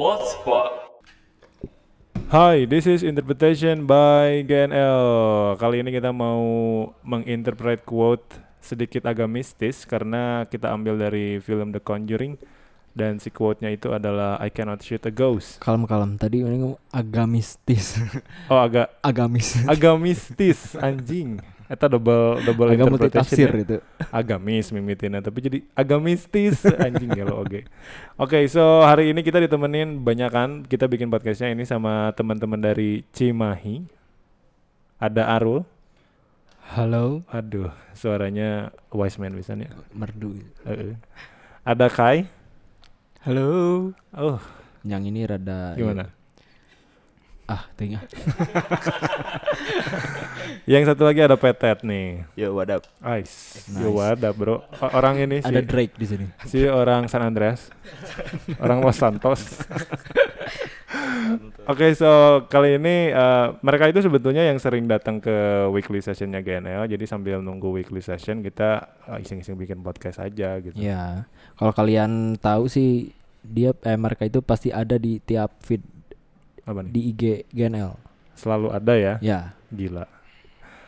Blogspot. Hi, this is interpretation by GNL. Kali ini kita mau menginterpret quote sedikit agak mistis karena kita ambil dari film The Conjuring dan si quote-nya itu adalah I cannot shoot a ghost. Kalem kalem. Tadi ini agak mistis. Oh, agak Agamis. agak mistis anjing. Eta double double agak interpretation. tafsir ya. itu. agamis mimitinnya tapi jadi agak mistis anjing ya lo oke oke so hari ini kita ditemenin banyak kan kita bikin podcastnya ini sama teman-teman dari Cimahi ada Arul Halo. aduh suaranya wise man bisa nih Merdu. Heeh. ada Kai Halo. oh Yang ini rada gimana Ah, tengah. yang satu lagi ada Petet nih Yo, what up? Ice, Nice. yo ada bro O- orang ini Ada si, Drake di sini. si orang San Andreas orang Los Santos Oke, so kali ini eh, mereka itu sebetulnya yang sering datang ke weekly sessionnya GNL. Jadi sambil nunggu weekly session kita eh, iseng-iseng bikin podcast aja gitu. Ya. Kalau kalian tahu sih dia eh mereka itu pasti ada di tiap feed Apa nih? di IG GNL. Selalu ada ya. Ya. Gila.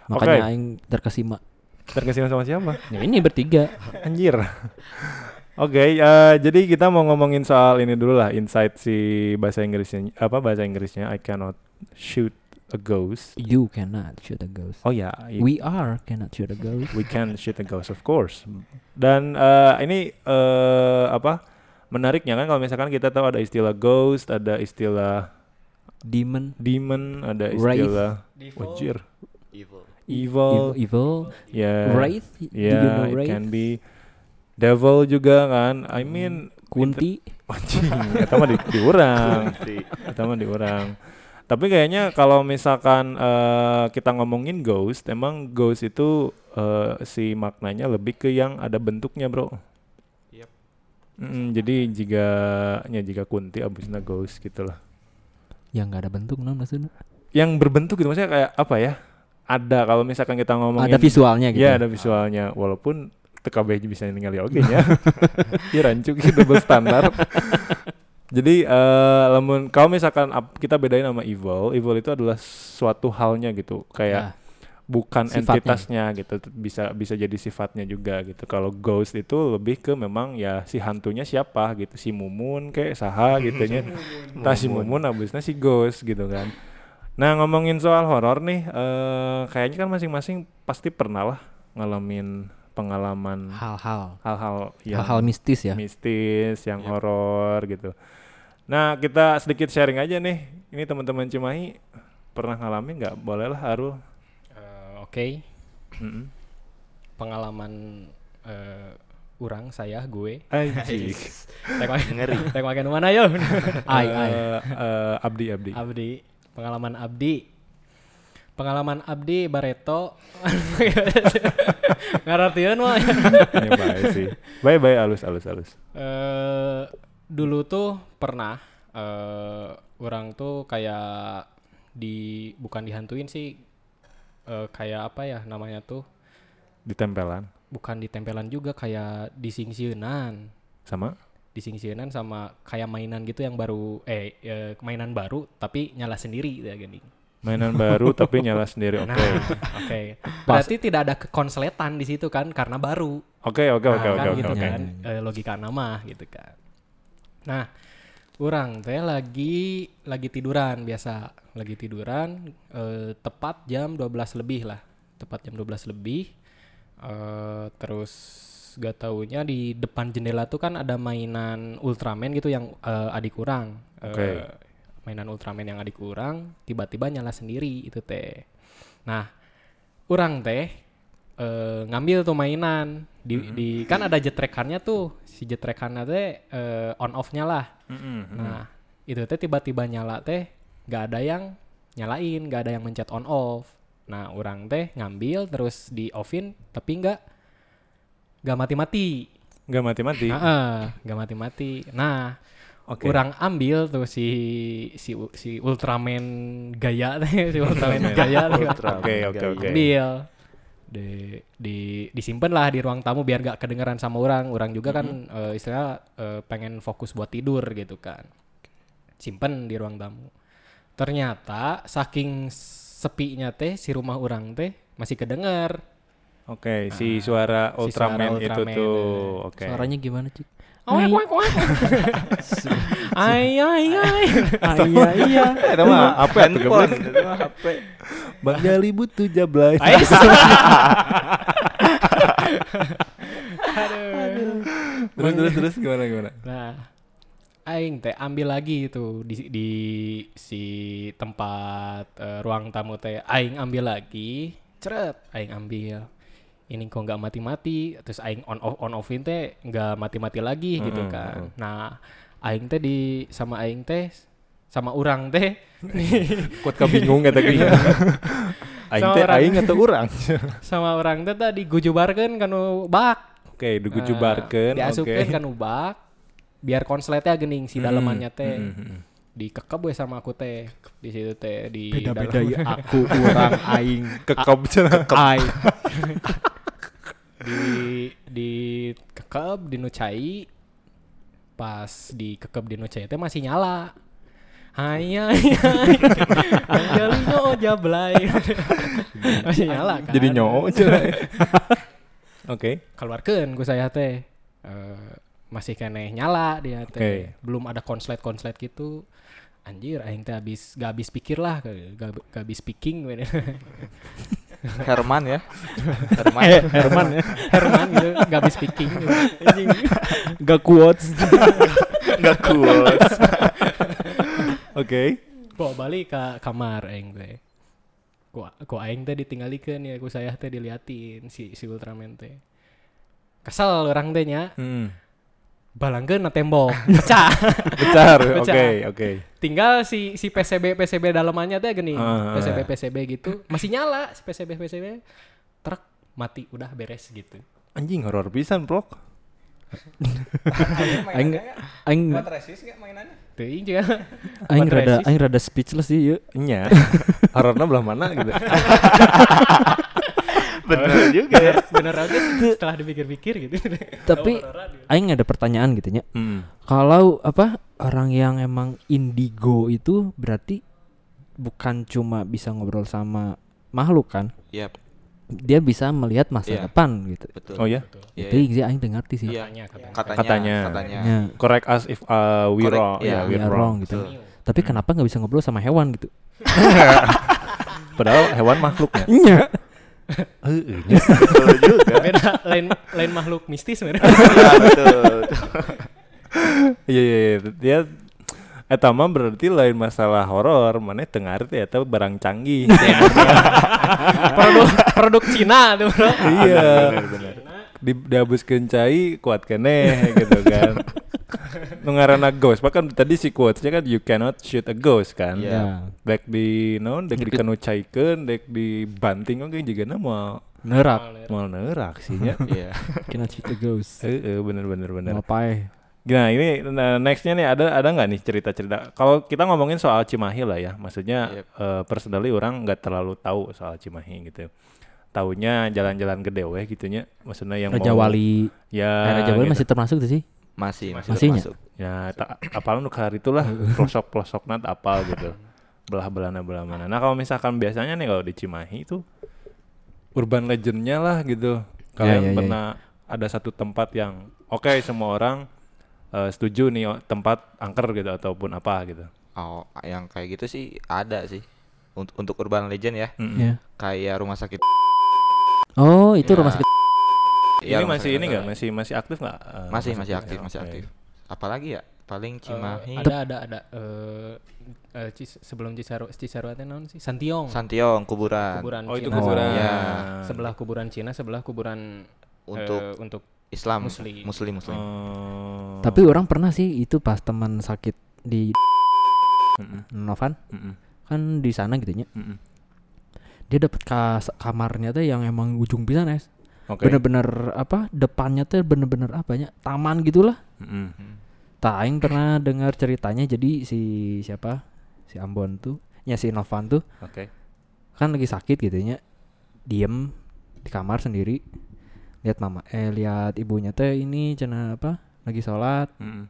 Makanya Oke. aing terkesima. Terkesima sama siapa? Ya ini bertiga. Anjir. Oke, eh, jadi kita mau ngomongin soal ini dulu lah, insight si bahasa Inggrisnya apa bahasa Inggrisnya I cannot shoot a ghost. You cannot shoot a ghost. Oh ya, i- We are cannot shoot a ghost. we can shoot a ghost of course. Dan eh, ini eh, apa? Menariknya kan kalau misalkan kita tahu ada istilah ghost, ada istilah Demon. demon, ada istilah wajir, Evil. evil, Evil. Evil. ya, Wraith. Do you ya, know it can be devil juga kan. I mean, Kunti. anjing, eta mah di, diurang, eta mah diurang. Tapi kayaknya kalau misalkan eh, kita ngomongin ghost, emang ghost itu eh, si maknanya lebih ke yang ada bentuknya, bro. Yep. Mm, jadi jika nya jika kunti abisnya ghost gitu lah. Yang nggak ada bentuk non maksudnya. Yang berbentuk gitu maksudnya kayak apa ya? Ada kalau misalkan kita ngomongin Ada visualnya gitu. Ya ada visualnya walaupun TKB bisa ningali oge nya. ya rancuk itu double standar. Jadi eh lamun kalau misalkan kita bedain sama evil, evil itu adalah suatu halnya gitu, kayak Ya. Bukan sifatnya. entitasnya gitu, bisa bisa jadi sifatnya juga gitu. Kalau ghost itu lebih ke memang ya si hantunya siapa gitu, si mumun kayak saha gitu nya. Entah si mumun abisnya si ghost gitu kan. Nah ngomongin soal horor nih, eh kayaknya kan masing-masing pasti pernah lah ngalamin pengalaman Hal-hal. hal-hal yang Hal-hal mistis ya. mistis, yang Yep. horor gitu. Nah kita sedikit sharing aja nih. Ini teman-teman Cimahi pernah ngalamin nggak? Boleh lah Arul. Eh, Oke, Mm-mm. pengalaman eh, orang saya gue. Anjing. Ngeri. tek makan mana yo? Ai ai. Eh, eh, abdi abdi. Abdi, pengalaman Abdi. Pengalaman Abdi Bareto. Ngarartieun mah. Ini baik sih. Bye bye alus alus alus. Eh dulu tuh pernah eh orang tuh kayak di bukan dihantuin sih eh, kayak apa ya namanya tuh Ditempelan bukan ditempelan juga kayak disingsieunan sama disingsieunan sama kayak mainan gitu yang baru eh, eh, mainan baru tapi nyala sendiri ya gini. mainan baru tapi nyala sendiri. Oke. Nah, oke. Berarti tidak ada kekonsletan di situ kan karena baru. Oke oke oke Nah, oke kan oke gitu kan. Eh, logika nama gitu kan. Nah, orang teh lagi lagi tiduran biasa, lagi tiduran eh, tepat jam 12 lebih lah. Tepat jam 12 lebih. eh terus gak taunya di depan jendela tuh kan ada mainan Ultraman gitu yang eh, adik kurang. Oke. mainan Ultraman yang adik kurang tiba-tiba nyala sendiri itu teh. Nah, orang teh eh, ngambil tuh mainan di, Mm-hmm. di kan ada jetrekannya tuh si jetrekannya teh eh, on off-nya lah. Mm. Nah, itu teh tiba-tiba nyala teh gak ada yang nyalain, gak ada yang mencet on off. Nah, orang teh ngambil terus di offin tapi nggak nggak mati-mati. Nggak mati-mati. Nggak mati-mati. Nah, Oke. orang ambil tuh si si si Ultraman gaya teh, si Ultraman gaya Oke, oke, oke. ambil di di disimpan lah di ruang tamu biar gak kedengeran sama orang orang juga kan eh, istilahnya eh, pengen fokus buat tidur gitu kan simpen di ruang tamu ternyata saking sepinya teh si rumah orang teh masih kedengar Oke, si suara si suara Ultraman, itu Ultraman, tuh. Oke. Suaranya gimana, Cik? Awek, awek, awek. Ay, ay, ay. Ah, iya iya. Itu mah apa ya tuh mah HP. Bang Jali butuh jablay. Ay, terus terus terus gimana gimana? Nah, aing teh ambil lagi itu di di si tempat eh, ruang tamu teh aing ambil lagi, ceret, aing ambil. Ini kok nggak mati-mati, terus aing on off on offin teh nggak mati-mati lagi gitu Mm-mm, kan. mm-mm. Nah, aing teh di sama aing teh sama orang teh Kuat kabingung kata gitu. Aing teh orang. aing atau urang? sama orang teh tadi gujubarkeun kanu bak. Oke, digujubarkeun. Nah, diasupkeun oke. kan ubak biar konsletnya gening si Hmm, dalamannya teh hmm, hmm, hmm. dikekep we sama aku teh di situ teh di Beda-beda dalam- ya aku orang aing Kekep cenah. aing. Di di kekep di nucai pas di kekep di nucai teh masih nyala hai Angelino jablay Masih nyala kan Jadi cenah. Oke. keluarkan gue saya teh Eh, masih kene nyala dia teh Oke. belum ada konslet konslet gitu anjir aing teh habis gak habis pikir lah gak, gak habis speaking. Herman ya. Herman. Herman ya. Herman gitu gak habis speaking gitu. Anjing. Gak quotes. Enggak kuat. Oke. bawa balik ke kamar aing teh ku ku aing teh ditinggalikeun ya ku saya teh diliatin si si Ultraman teh kesel orang teh nya Hmm. Balangkeun na tembok pecah Bentar. Oke, Pecah. oke. tinggal si si PCB PCB dalamannya teh gini Ah, PCB ah. PCB gitu masih nyala si PCB PCB truk mati udah beres gitu Anjing horor pisan, Bro. Aing aing resis enggak mainannya? teuing juga aing rada aing rada speechless sih yuk. Nya. Horornya belah mana gitu. Bener juga ya. bener aja setelah dipikir-pikir gitu Tapi aing ada pertanyaan gitu nya. Hmm. Kalau apa orang yang emang indigo itu berarti bukan cuma bisa ngobrol sama makhluk kan? Iya, Dia bisa melihat masa Iya. depan gitu. betul. Oh ya? Iya, Itu sih aing ngerti sih. Iya. katanya katanya Katanya, Katanya. katanya. Ya, Correct us if uh, we Correct, wrong. iya, Ya, we we are wrong. wrong gitu. Betul. Tapi kenapa nggak bisa ngobrol sama hewan gitu? Padahal hewan makhluknya. Iya. Heeh. Betul juga. beda lain lain makhluk mistis bener Iya, betul. Iya iya iya. Dia Eta mah berarti lain masalah horor, mana tengah arti eta barang canggih. produk produk Cina tuh bro iya. Di dihabiskeun cai kuat keneh gitu kan. Nu ngaranna ghost, bahkan tadi si quotes-nya kan you cannot shoot a ghost kan. Iya. Ya. Dek di naon dek di kanu caikeun, dek di banting oge juga mau Nerak. mau neurak sih nya. Iya. Kena cerita ghost. Heeh, bener bener bener. Ngapain? Nah ini nah, nextnya nih ada ada nggak nih cerita-cerita? Kalau kita ngomongin soal Cimahi lah ya, maksudnya Yep. eh, personally orang nggak terlalu tahu soal Cimahi gitu. Taunya jalan-jalan gede weh gitunya, maksudnya yang Raja mau Wali. ya Eh, Raja Wali gitu. masih termasuk tuh sih? Masih, masih, Masih nya? termasuk. ya tak apal nu hari itulah pelosok-pelosok nat apal gitu. Belah belana belah mana. Nah kalau misalkan biasanya nih kalau di Cimahi itu urban legendnya lah gitu. Kalian ya, ya, pernah ada satu tempat yang oke semua orang eh, setuju nih oh, tempat angker gitu ataupun apa gitu. Oh, yang kayak gitu sih ada sih. Untuk untuk urban legend ya, Mm-mm. Ya. kayak rumah sakit. Oh, itu Ya. rumah sakit. Iya, ini rumah masih ini Angkara. nggak masih masih aktif nggak? eh, Masih, masih aktif, masih aktif. Apalagi ya? Paling Cimahi. ada ada ada eh eh, Cis- sebelum Cisaru Cisaru teh naon sih Santiong Santiong kuburan. kuburan Oh itu Cina kuburan. Iya. sebelah kuburan Cina sebelah kuburan Untuk eh, untuk Islam, Muslim. Muslim, Muslim. Oh. Tapi orang pernah sih itu pas teman sakit di Mm-mm, Novan mm-mm, kan di sana gitu nya. mm-mm. Dia dapat kamarnya tuh yang emang ujung pisan es. Oke. Bener-bener apa? Depannya tuh bener-bener apa ya? Taman gitulah. Mm-mm. Tak aing pernah dengar ceritanya jadi si siapa? Si Ambon tuh, ya si Novan tuh Oke. kan lagi sakit gitu nya. Diem di kamar sendiri. Lihat mama eh lihat ibunya teh ini cina apa? Lagi sholat Mm-mm.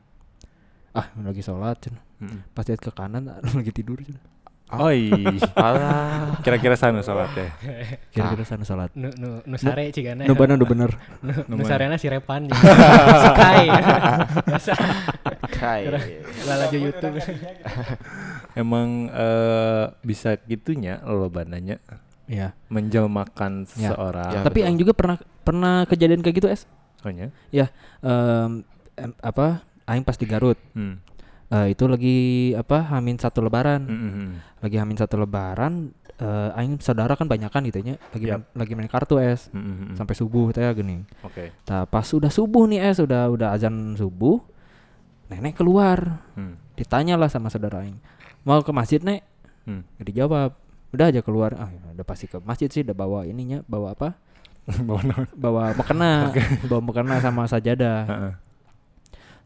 ah lagi sholat cenah. Mm-mm. pas lihat ke kanan lagi tidur cenah. Oi, Alah. kira-kira sana sholatnya. kira-kira sana sholat Nu nu nu sare cigana. nu bener nu bener Nu nu sarena si Repan. Sky. Biasa. Kayak. Lala di YouTube. Emang eh, bisa gitunya lo bananya ya menjelmakan Ya. seseorang. Ya. tapi aing juga pernah pernah kejadian kayak gitu es Soalnya, ya em, em, apa aing pas di Garut hmm. Eh, itu lagi apa hamin satu lebaran Mm-mm. lagi hamin satu lebaran eh aing saudara kan banyak kan gitu nya lagi Yap. main, lagi main kartu es Mm-mm. sampai subuh teh geuning Oke. Nah, pas sudah subuh nih es udah udah azan subuh nenek keluar Hmm. ditanya lah sama saudara aing mau ke masjid nek Hmm. Nggak dijawab udah aja keluar ah ya udah pasti ke masjid sih udah bawa ininya bawa apa Bawa bawa mukena bawa mukena sama sajadah.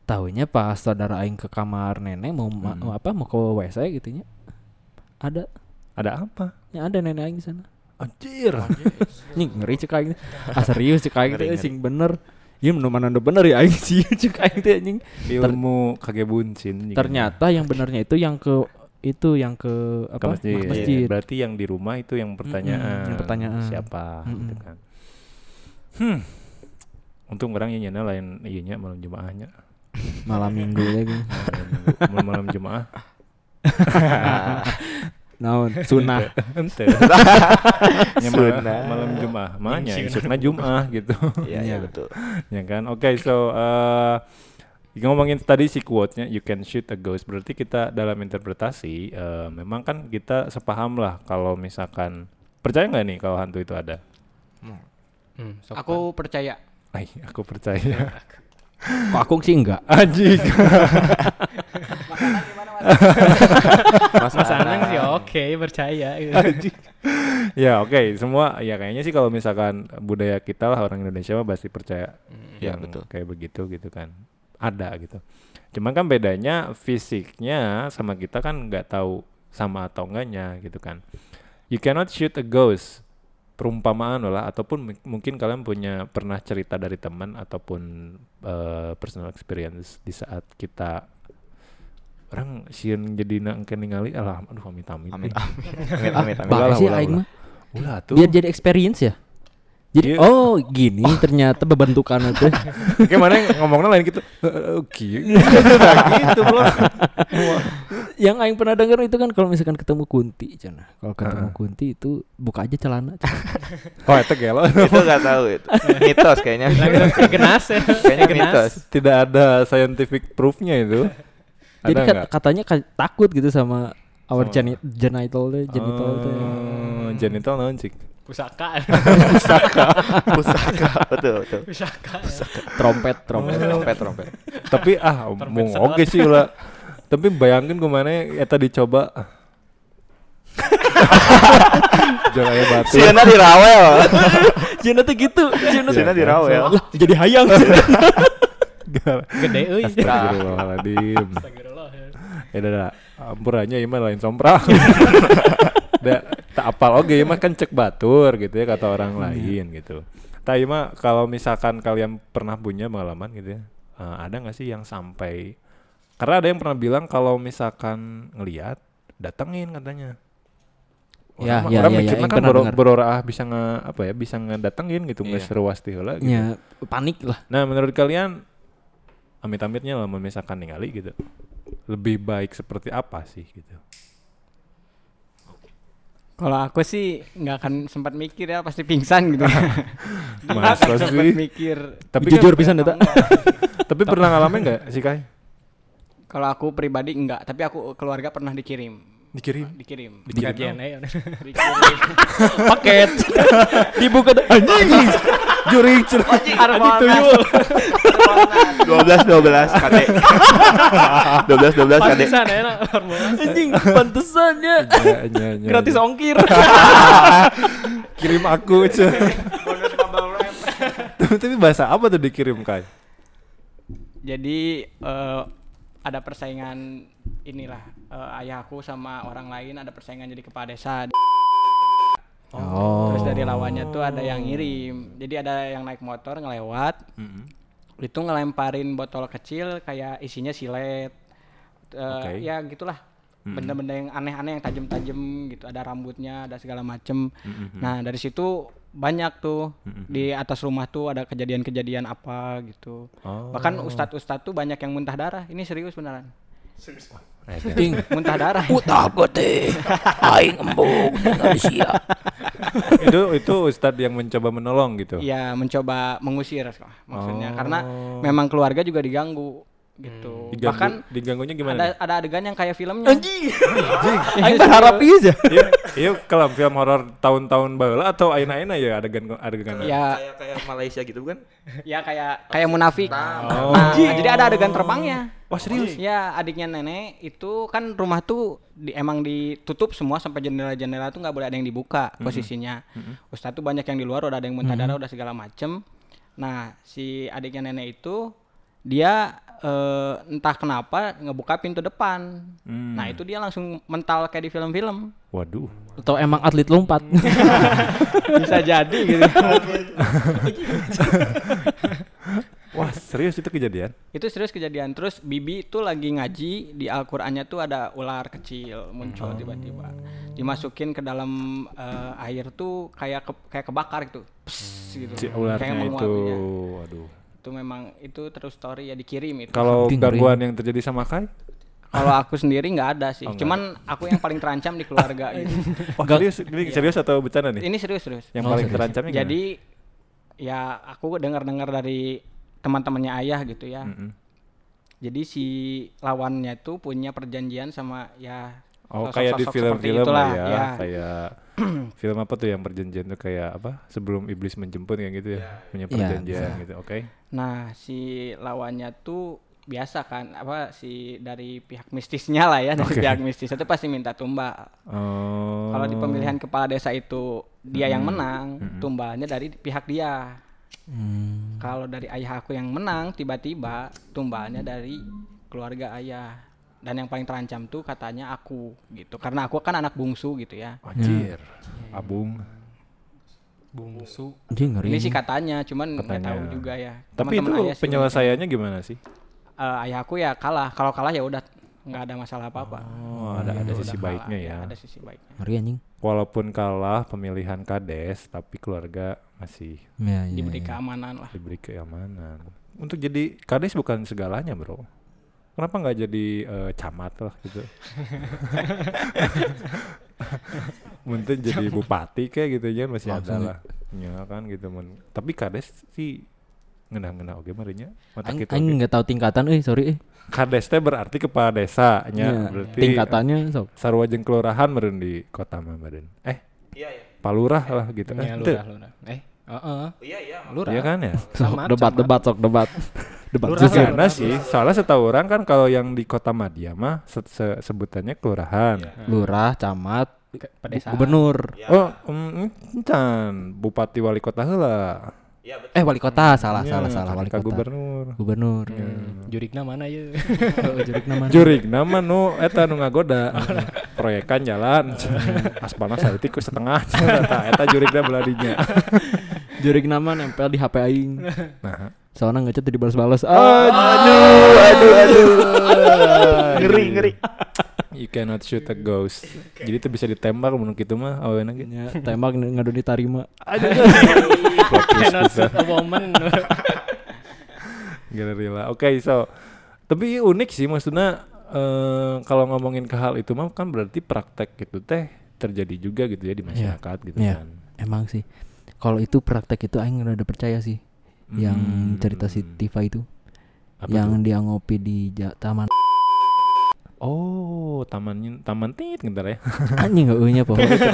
Tahunya pas saudara aing ke kamar nenek mau ma- Hmm. apa mau ke WC gitu nya ada Ada apa? ya ada nenek aing di sana Anjir. Nih ngeri cek aing. Ah serius cek aing teh sing bener. Ieu nu mana bener ya aing sih cek aing teh anjing. Ilmu kage buncin. Ternyata yang benernya itu yang ke itu yang ke ke apa? masjid. Ke masjid. Berarti yang di rumah itu yang pertanyaan. yang pertanyaan. Siapa gitu Mm-mm. kan. Hmm. Untung orang yang nyana lain iya malam Jumaahnya. Malam minggu lagi. Malam, malam Jumaah. Naon? Sunah. Ente. Ya, malam, Sunnah. malam Jumaah. Mahnya Sunnah. Jumaah gitu. Iya, iya Iya. betul. ya kan. Oke, so uh, ngomongin tadi si quote-nya you can shoot a ghost berarti kita dalam interpretasi eh, memang kan kita sepaham lah kalau misalkan percaya nggak nih kalau hantu itu ada? Hmm, sok Aku percaya. Ay, aku percaya. Kok aku sih enggak? Anjing. Mas Mas Anang Anang. sih oke percaya. Anjing. ya oke, semua ya kayaknya sih kalau misalkan budaya kita lah orang Indonesia mah pasti percaya Ya, yang betul. kayak begitu gitu kan. Ada gitu. Cuman kan bedanya fisiknya sama kita kan nggak tahu sama atau enggaknya gitu kan. You cannot shoot a ghost. Perumpamaan lah ataupun mu- mungkin kalian punya pernah cerita dari teman ataupun eh, personal experience di saat kita orang sieun jadi nangke ningali alah aduh amit amit Amin, nih. amin. Amin, amin, amin. Ulah Bah lah, sih aing mah. Ulah tuh. Biar jadi experience ya. Jadi Iya. oh gini ternyata bebentukan itu. Gimana ngomongnya lain gitu. Eh, Oke. gitu bro. Yang aing pernah denger itu kan kalau misalkan ketemu kunti cenah. Kalau ketemu Heeh. kunti itu buka aja celana. Oh itu gelo. itu nggak tahu itu. Mitos kayaknya. Genas ya. kayaknya mitos. Tidak ada scientific proofnya itu. Jadi Ada kat- nggak? katanya ka- takut gitu sama our geni- genital teh, genital. Oh, genital naon sih? Pusaka. Pusaka. betul, betul. Pusaka. Trompet, trompet. Trompet, trompet. Tapi ah mau oke sih lah. Tapi bayangin ke mana eta dicoba. Jangan aya batu. Siana di Rawel. Cina tuh gitu. Cina tuh. Di Rawel. Lah, jadi hayang. Gede euy. Astagfirullahaladzim. Astagfirullah. ya. Ya udah dah, ampurannya ieu mah lain sompral. da, tak apal oke mah kan cek batur gitu ya kata orang lain gitu. Tapi mah kalau misalkan kalian pernah punya pengalaman gitu ya, eh, ada nggak sih yang sampai karena ada yang pernah bilang kalau misalkan ngelihat datengin katanya. Ya, Orang mah- ya, orang ya, ya, mikirna yang kan boro, dengar. berorah bisa nge apa ya bisa ngedatengin gitu Iya. nggak seru wasti heula gitu. Ya, panik lah. Nah, menurut kalian amit-amitnya lah misalkan ningali gitu. Lebih baik seperti apa sih gitu. Kalau aku sih nggak akan sempat mikir ya pasti pingsan gitu. Masa sempat sih? mikir. Tapi Jujur kan- pisan eta. tapi pernah ngalamin nggak sih Kai? Kalau aku pribadi enggak, tapi aku keluarga pernah dikirim. Dikirim. Dikirim. Dikirim ya. Dikirim. Paket. Dibuka anjing. Juri cerah. Anjing tuyul. dua belas dua belas KD dua belas dua belas KD Pantesan enak. Anjing, pantesan ya. Ya, ya, ya, Gratis ongkir. Kirim aku cuy. tapi, bahasa apa tuh dikirim Kai? Jadi eh, ada persaingan inilah eh, ayahku sama orang lain ada persaingan jadi kepala desa. Oh. Terus dari lawannya tuh ada yang ngirim. Jadi ada yang naik motor ngelewat, itu ngelemparin botol kecil kayak isinya silet. Eh, Oke. ya gitulah benda-benda yang aneh-aneh yang tajam-tajam gitu ada rambutnya ada segala macem. Nah dari situ banyak tuh. Di atas rumah tuh ada kejadian-kejadian apa gitu. Oh. bahkan ustadz-ustadz tuh banyak yang muntah darah. Ini serius beneran. Ting. muntah darah. Utah teh aing embung itu itu ustadz yang mencoba menolong gitu. ya mencoba mengusir maksudnya. Oh. karena memang keluarga juga diganggu gitu Diganggu- bahkan diganggunya gimana? ada nih? ada adegan yang kayak filmnya Aing berharap iya. Iya, iya kalau film horor tahun-tahun baheula atau ayeuna-ayeuna ya adegan adegan. ya Kayak kayak Malaysia gitu kan? ya kayak kayak munafik nah, jadi ada adegan terbangnya Wah serius? Ya adiknya nenek itu kan rumah tuh di, emang ditutup semua sampai jendela-jendela tuh nggak boleh ada yang dibuka posisinya. Ustadz tuh banyak yang di luar udah ada yang muntah darah udah segala macem. Nah si adiknya nenek itu dia eh, entah kenapa ngebuka pintu depan. Nah itu dia langsung mental kayak di film-film. Waduh. Atau emang atlet lompat. Bisa jadi gitu. Wah serius itu kejadian? itu serius kejadian. Terus Bibi itu lagi ngaji di Al-Qur'annya tuh ada ular kecil muncul tiba-tiba. Dimasukin ke dalam eh, air tuh kayak ke- kayak kebakar gitu. Pss, gitu. Si Kayak ularnya menguap, itu, waduh. Itu memang itu terus story ya dikirim itu. Kalau gangguan yang terjadi sama Kai? Kalau aku sendiri nggak ada sih. Oh, Cuman aku yang paling terancam di keluarga gitu. Wah serius, ini serius atau bercanda nih? Ini serius serius. Yang Oh, paling serius. terancamnya gimana? Jadi ya aku dengar-dengar dari teman-temannya ayah gitu ya. Mm-mm. Jadi si lawannya itu punya perjanjian sama ya Oh kayak di film-film lah ya, ya. kayak film apa tuh yang perjanjian tuh kayak apa? Sebelum iblis menjemput kayak gitu ya, punya Iya, perjanjian bisa. gitu. Oke. Nah, si lawannya tuh biasa kan apa si dari pihak mistisnya lah ya, dari Oke. pihak mistis itu pasti minta tumbal. Oh. Kalau di pemilihan kepala desa itu dia yang menang, tumbalnya dari pihak dia. Hmm. Kalau dari ayah aku yang menang, tiba-tiba tumbalnya dari keluarga ayah. Dan yang paling terancam tuh katanya aku gitu. Karena aku kan anak bungsu gitu ya. Anjir. Abung. Bungsu. Anjing ngeri. Ini sih katanya, cuman nggak tahu juga ya. Tapi itu Teman-teman ayah sih penyelesaiannya gimana sih? eh, ayah aku ya kalah. Kalau kalah ya udah nggak ada masalah apa-apa. Oh, ada ada Udah sisi kalah, baiknya ya. Ada sisi baiknya. Ngeri anjing. Walaupun kalah pemilihan kades, tapi keluarga masih Ya, ya, Diberi ya. keamanan lah. diberi keamanan. Untuk jadi kades bukan segalanya, Bro. Kenapa nggak jadi eh, camat lah gitu? Mungkin jadi bupati kayak gitu ya masih ada Langsung ya. lah. Ya kan gitu mun. Tapi kades sih ngena-ngena oke marinya. Mata kita aing oge. nggak tahu tingkatan euy, sorry eh. Kades teh berarti kepala desa nya Iya, berarti tingkatannya sok. sarua jeung kelurahan meureun di kota mah meureun. Eh, Iya iya. palurah lah gitu. Ya, Eh, lurah, lurah. Eh, heeh. Iya iya. Lurah. Iya kan ya? Sok Camat, debat camat. debat sok debat. debat. Karena sih, soalnya setahu orang kan kalau yang di kota Madia mah se- se- sebutannya kelurahan. Lurah, camat, pedesaan. gubernur. Oh, mm, encan bupati wali kota heula. Iya betul. Eh wali kota salah Nya, salah salah wali kota. gubernur. Gubernur. Jurigna mana ya? Oh, jurik nama. Jurig nama nu eta nu ngagoda. Proyekan jalan. Aspalna saeutik ku setengah. Eta eta jurigna beladinya. Jurik nama nempel di HP aing. Nah. Soalnya ngechat dibalas-balas. Oh, Ah, Aduh, aduh, aduh. Ngeri, ngeri. You cannot shoot a ghost. Jadi itu bisa ditembak menurut gitu mah aweuna ge. nya tembak ngadu ditarima. Twist Cannot shoot a woman. Gerila. Oke, so tapi unik sih maksudnya eh, kalau ngomongin ke hal itu mah kan berarti praktek gitu teh terjadi juga gitu ya di masyarakat gitu Iya. kan. Emang sih. Kalau itu praktek itu aing udah percaya sih. Yang Hmm. cerita si Tifa itu. Apa yang tuh? dia ngopi di ja- taman Oh, tamannya taman tit bentar ya. anjing enggak eunya pokoknya.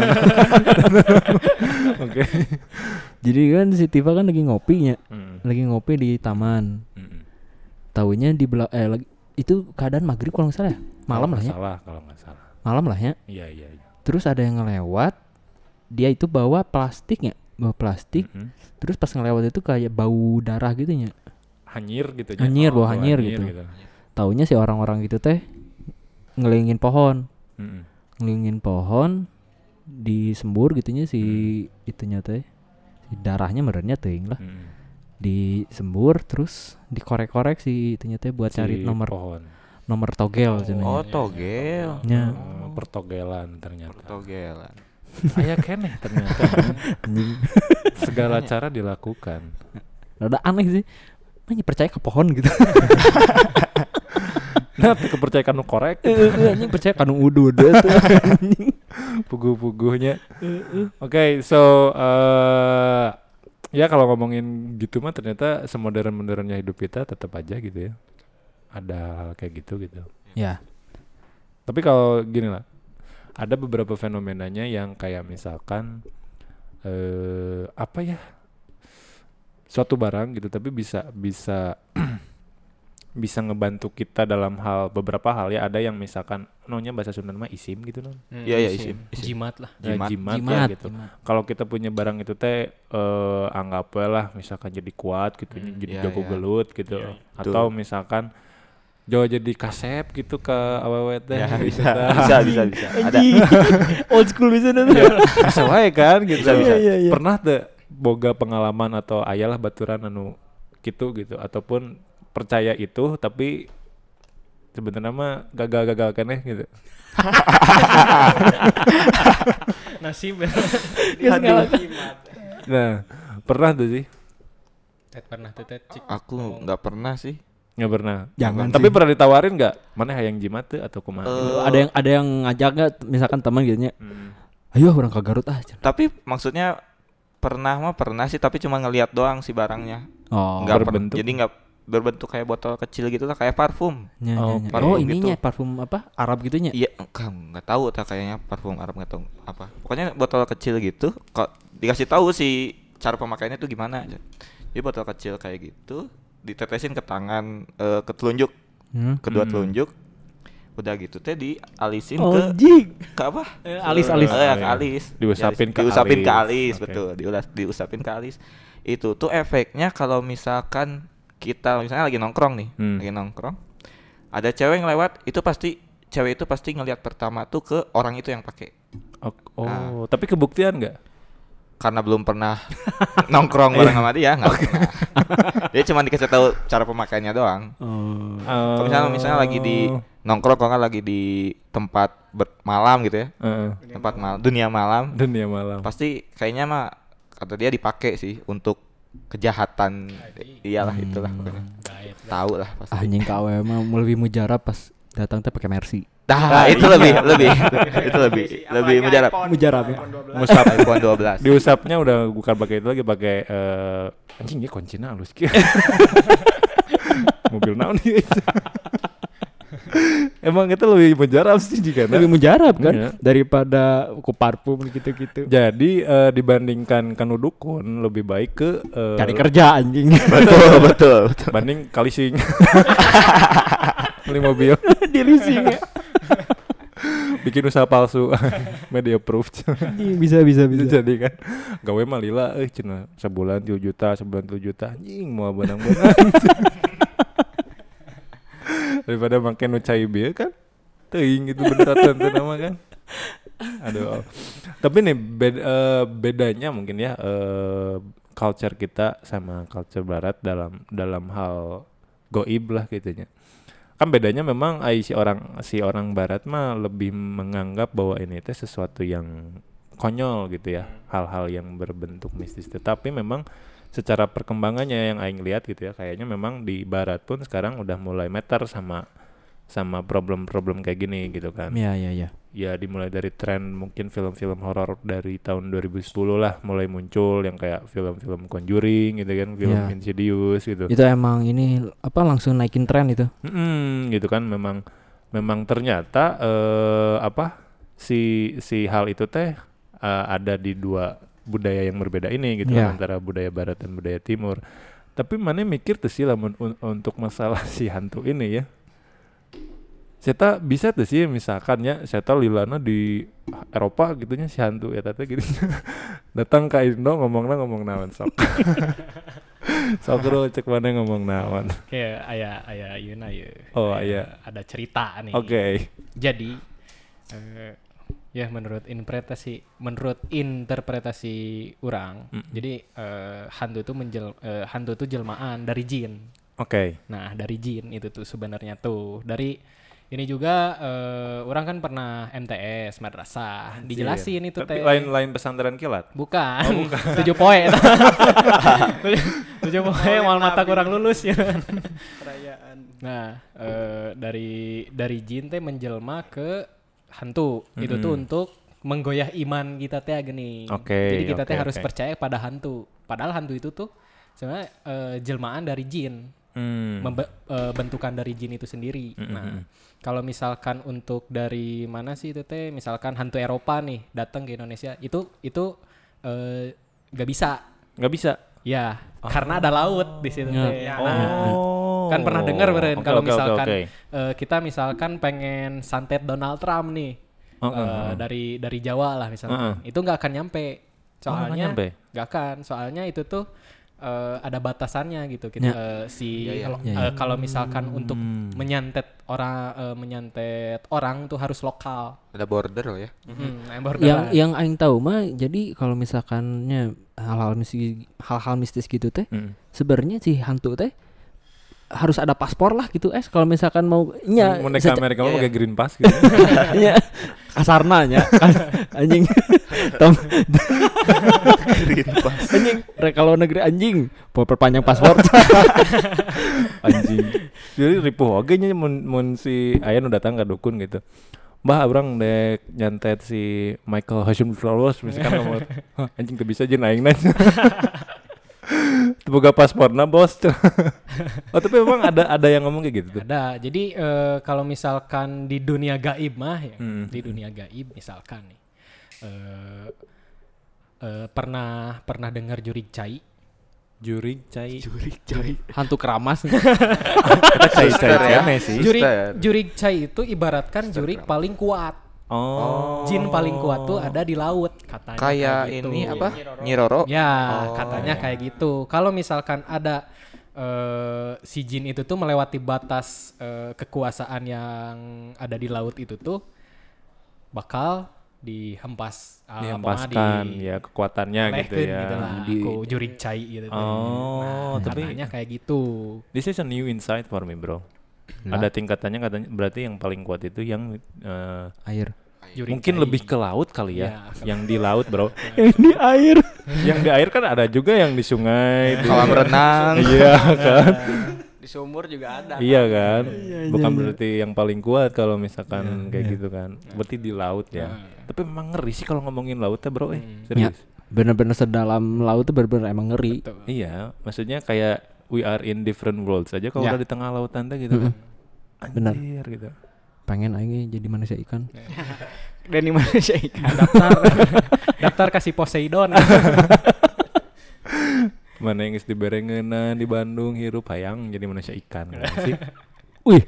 Oke. Jadi kan si Tifa kan lagi ngopinya, Mm, lagi ngopi di taman. mm, mm. Taunya di bela eh lagi itu keadaan maghrib kalau nggak salah ya. Malam lah ya. Salah kalau nggak salah. Malam lah ya. Iya, iya, iya. Terus ada yang ngelewat. Dia itu bawa plastiknya, bawa plastik. Mm-mm. Terus pas ngelewat itu kayak bau darah gitu nya. Hanyir gitu ya. Hanyir, bau bau hanyir gitu. Taunya si orang-orang gitu teh ngelingin pohon, Mm-mm. ngelingin pohon disembur gitunya si Hmm. itunya teh. Si darahnya merenya teuing lah. Mm-mm. Disembur terus dikorek-korek si itunya teh buat cari Si nomor pohon. nomor togel cenah. Oh, togel. nya Oh, pertogelan ternyata. Togelan. Aya keneh ternyata. Segala cara dilakukan. rada aneh sih Mana percaya ke pohon gitu Nah, kepercayaan nu korek Eh, anjing percaya kanu udu puguh-puguhnya. Oke, so eh ya kalau ngomongin gitu mah ternyata semodern-modernnya hidup kita tetap aja gitu ya. Ada hal kayak gitu gitu. ya Tapi kalau gini lah, ada beberapa fenomenanya yang kayak misalkan eh apa ya? Suatu barang gitu tapi bisa bisa bisa ngebantu kita dalam hal beberapa hal ya ada yang misalkan nonya bahasa Sunda mah isim gitu non Hmm, Iya, iya, isim, isim. Jimat lah. Ya, Jimat. jimat, ya Jimat, gitu jimat. kalau kita punya barang itu teh eh anggap we lah misalkan jadi kuat gitu jadi Iya, jago iya. gelut gitu atau misalkan Jawa jadi kasep gitu ke awewe teh Ya, gitu bisa, dah. bisa, bisa, bisa. Ada. old school bisa tuh bisa wae kan gitu Bisa, bisa. Iya, iya. pernah tuh boga pengalaman atau ayalah baturan anu gitu gitu ataupun percaya itu tapi sebenarnya mah gagal-gagal keneh gitu Nasib. nah pernah tuh sih Tet pernah tuh tet cik. Aku nggak pernah sih. Nggak pernah Jangan tapi sih. pernah ditawarin nggak mana hayang jimat tuh atau kumaha gitu? ada yang ada yang ngajak nggak misalkan teman gitu nya Hmm. ayo orang ke Garut ah. Tapi maksudnya pernah mah pernah sih, tapi cuma ngelihat doang si barangnya. oh Nggak per- berbentuk. jadi nggak berbentuk kayak botol kecil gitu lah, kayak parfum. nya, Oh, nya. parfum oh gitu. ininya parfum apa Arab gitu nya Iya, enggak, nggak tahu tak kayaknya parfum Arab nggak tahu apa. Pokoknya botol kecil gitu. Kok dikasih tahu sih cara pemakaiannya tuh gimana. Jadi botol kecil kayak gitu ditetesin ke tangan eh, ke telunjuk, Hmm. kedua Hmm. telunjuk. Udah gitu teh dialisin Oh, ke anjing ke apa? alis, alis. Eh, Oh, ke iya. alis. Diusapin ke diusapin ke alis. alis, Oke. betul. Diulas diusapin ke alis. Itu tuh efeknya kalau misalkan kita misalnya lagi nongkrong nih, Hmm. lagi nongkrong. Ada cewek yang lewat, itu pasti cewek itu pasti ngelihat pertama tuh ke orang itu yang pakai. Oh, oh, tapi kebuktian nggak? Karena belum pernah nongkrong bareng sama dia, nggak pernah. Dia cuma dikasih tahu cara pemakaiannya doang. oh. Kalau misalnya misalnya lagi di nongkrong, kalau nggak lagi di tempat ber- malam gitu ya, Heeh. tempat malam, dunia malam, dunia malam. pasti kayaknya mah kata dia dipakai sih untuk kejahatan. Iyalah itulah pokoknya. Tahu lah pasti. Anjing KW mah mau lebih mujarab pas datang teh pakai Mercy nah itu lebih lebih itu lebih lebih mujarab. mujarab ya. Ngusap iPhone 12 diusapnya udah bukan pakai itu lagi pakai eh anjing dia kuncinya halus. Mobil naon nih. Emang itu lebih mujarab sih jika lebih mujarab kan Iya. daripada ku parfum gitu-gitu. Jadi eh, dibandingkan kanu dukun lebih baik ke eh, cari kerja anjing. Betul betul betul. Banding kalising. Beli mobil, di leasing ya bikin usaha palsu, media proof. Bisa bisa bisa. Jadi kan gawe mah lila eh cina sebulan 3 juta sebulan 3 juta. Anjing mau benang-benang. Daripada makin nu cai bieu kan teuing gitu bener teu nama kan. Aduh. Tapi nih bed, eh, bedanya mungkin ya eh, culture kita sama culture barat dalam dalam hal goib lah gitunya kan bedanya memang ai si orang si orang barat mah lebih menganggap bahwa ini teh sesuatu yang konyol gitu ya hal-hal yang berbentuk mistis. Tetapi memang secara perkembangannya yang aing lihat gitu ya kayaknya memang di barat pun sekarang udah mulai meter sama sama problem-problem kayak gini gitu kan. Ya ya ya ya dimulai dari tren mungkin film-film horor dari tahun 2010 lah mulai muncul yang kayak film-film Conjuring gitu kan film Ya. Insidious gitu itu emang ini apa langsung naikin tren itu Mm-mm, gitu kan memang memang ternyata eh apa si si hal itu teh eh, ada di dua budaya yang berbeda ini gitu kan, antara budaya barat dan budaya timur. Tapi mana mikir tuh sih lamun un- untuk masalah si hantu ini ya. Saya bisa tuh sih misalkan ya saya tahu lilana di Eropa gitunya si hantu ya tante gitu datang ke Indo ngomongnya ngomong naon sok sok bro cek mana ngomong naon Kayak ayah ayah Yuna ya. Oh, Kayak aya. Ada cerita nih. oke Jadi eh, ya menurut interpretasi menurut interpretasi orang, Mm-mm. jadi eh, hantu itu menjel eh, hantu itu jelmaan dari jin. Oke. Nah, dari jin itu tuh sebenarnya tuh. Dari ini juga eh, orang kan pernah MTS madrasah. Dijelasin itu Tapi teh. lain-lain pesantren kilat. Bukan. Tujuh poin. tujuh, tujuh poin mal mata kurang lulus ya. perayaan Nah, eh, dari dari jin teh menjelma ke hantu. Itu tuh untuk menggoyah iman kita teh gini. Oke, Jadi kita teh oke, harus percaya pada hantu. Padahal hantu itu tuh sebenarnya eh, jelmaan dari jin. Hmm. Membe- eh, bentukan dari jin itu sendiri. Nah, kalau misalkan untuk dari mana sih itu teh, misalkan hantu Eropa nih datang ke Indonesia, itu itu eh, nggak bisa. Nggak bisa. Ya, karena ada laut di situ Ya. teh. Ya. Nah, Oh. kan pernah dengar beren Oke, kalau oke, misalkan oke. eh, kita misalkan pengen santet Donald Trump nih Oh, eh, oh, oh. dari dari Jawa lah misalkan, itu nggak akan nyampe. nggak Soalnya nggak akan, soalnya itu tuh eh, ada batasannya gitu. Kita Ya. eh, si kalau Ya, eh, kalau misalkan untuk menyantet orang eh, menyantet orang tuh harus lokal. Ada border loh ya. Hmm, yang yang borderan. yang aing tahu mah jadi kalau misalkannya hal-hal mistis hal-hal mistis gitu teh Hmm. sebenarnya si hantu teh harus ada paspor lah gitu es kalau misalkan mau nya mau naik ke Amerika mau iya, pakai green pass gitu. nya kasarna nya Kas- anjing. Tom. Anjing kalau negeri anjing mau perpanjang paspor anjing. Jadi ripuh oke nya mun, mun si Ayan udah datang ke dukun gitu. Mbah orang dek nyantet si Michael Hashim Flowers misalkan nomor. "Hah, anjing tuh bisa aja naik nanya Boga pasporna bos oh tapi memang ada ada yang ngomong kayak gitu tuh Ada. Jadi eh, kalau misalkan di dunia gaib mah ya, Hmm. di dunia gaib misalkan nih. eh eh, pernah pernah dengar jurig cai? juri cai hantu keramas kita cai cai ya. cai sih Jurig Suster. jurig cai itu ibaratkan jurig paling kuat. Oh Jin paling kuat tuh ada di laut katanya. Kayak gitu. ini apa? Nyiroro. Ya, Oh. katanya kayak gitu. Kalau misalkan ada eh, si jin itu tuh melewati batas eh, kekuasaan yang ada di laut itu tuh bakal dihempas ah, dihempaskan pokoknya ya kekuatannya gitu ya gitu lah, Di- ku jurig cai gitu. Oh, Nah, tapi- katanya kayak gitu. This is a new insight for me, bro. Ada tingkatannya katanya berarti yang paling kuat itu yang eh, air Jurig mungkin cai. lebih ke laut kali ya. Ya, yang di laut, bro. ini air yang di air kan ada juga yang di sungai. di- Kolam renang. Iya kan? di sumur juga ada iya kan? Bukan berarti yang paling kuat kalau misalkan kayak gitu kan. Berarti di laut ya. Tapi memang ngeri sih kalau ngomongin laut ya, bro. Eh, ya serius. bener-bener sedalam laut tuh bener-bener emang ngeri Iya, maksudnya kayak we are in different worlds aja kalau Ya. udah di tengah lautan teh gitu kan. Benar. Anjir gitu. Pengen aing jadi manusia ikan dan di Malaysia ikan daftar daftar kasih Poseidon. Mana yang geus diberengeuna di Bandung hirup hayang jadi manusia ikan kan sih. wih